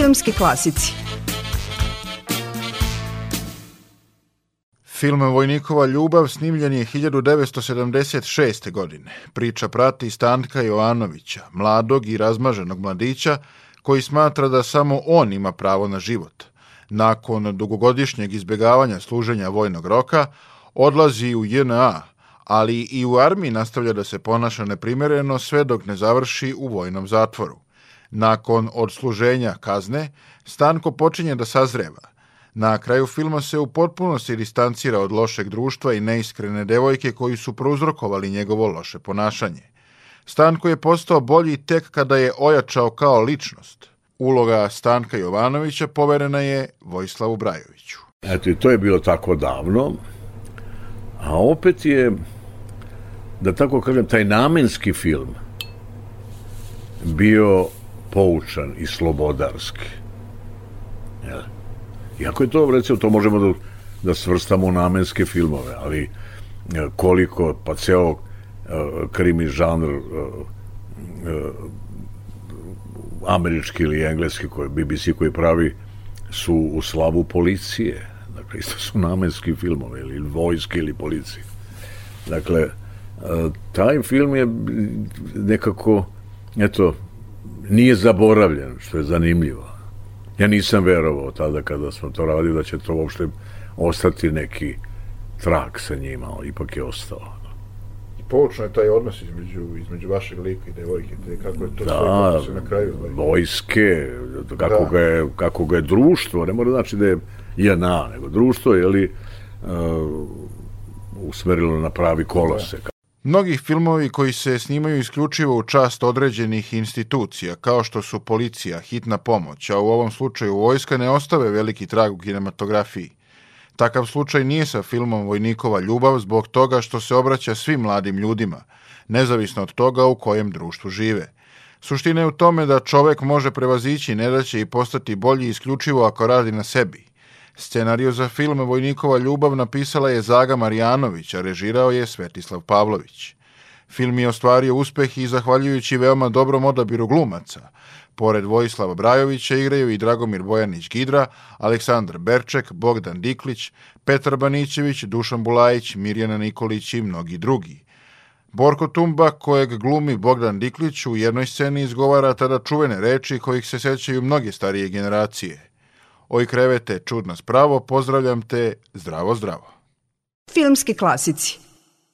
Filmski klasici Film Vojnikova ljubav snimljen je 1976. godine. Priča prati Stanka Jovanovića, mladog i razmaženog mladića, koji smatra da samo on ima pravo na život. Nakon dugogodišnjeg izbjegavanja služenja vojnog roka, odlazi u JNA, ali i u armiji nastavlja da se ponaša neprimereno sve dok ne završi u vojnom zatvoru. Nakon odsluženja kazne, Stanko počinje da sazreva. Na kraju filma se u potpunosti distancira od lošeg društva i neiskrene devojke koji su prouzrokovali njegovo loše ponašanje. Stanko je postao bolji tek kada je ojačao kao ličnost. Uloga Stanka Jovanovića poverena je Vojislavu Brajoviću. Eto, i to je bilo tako davno, a opet je, da tako kažem, taj namenski film bio poučan i slobodarski. Jel? Iako je to, recimo, to možemo da, da svrstamo u namenske filmove, ali e, koliko, pa ceo uh, krimi žanr uh, uh, američki ili engleski koji, BBC koji pravi su u slavu policije. Dakle, isto su namenski filmove ili vojske ili policije. Dakle, taj film je nekako, eto, nije zaboravljen, što je zanimljivo. Ja nisam verovao tada kada smo to radili da će to uopšte ostati neki trak sa njima, ali ipak je ostalo. Poučno je taj odnos između, između vašeg lika i devojke, te kako je to da, sve na kraju. Vojske, kako, da. ga je, kako ga je društvo, ne mora znači da je jedna, nego društvo je li uh, usmerilo na pravi kolose. Da. Mnogih filmovi koji se snimaju isključivo u čast određenih institucija, kao što su policija, hitna pomoć, a u ovom slučaju vojska ne ostave veliki trag u kinematografiji. Takav slučaj nije sa filmom Vojnikova ljubav zbog toga što se obraća svim mladim ljudima, nezavisno od toga u kojem društvu žive. Suština je u tome da čovek može prevazići nedaće i postati bolji isključivo ako radi na sebi. Scenariju za film Vojnikova ljubav napisala je Zaga Marjanović, a režirao je Svetislav Pavlović. Film je ostvario uspeh i zahvaljujući veoma dobrom odabiru glumaca. Pored Vojislava Brajovića igraju i Dragomir Bojanić-Gidra, Aleksandar Berček, Bogdan Diklić, Petar Banićević, Dušan Bulajić, Mirjana Nikolić i mnogi drugi. Borko Tumba, kojeg glumi Bogdan Diklić, u jednoj sceni izgovara tada čuvene reči kojih se sećaju mnoge starije generacije – Oj krevete, čudno spravo, pozdravljam te, zdravo, zdravo. Filmski klasici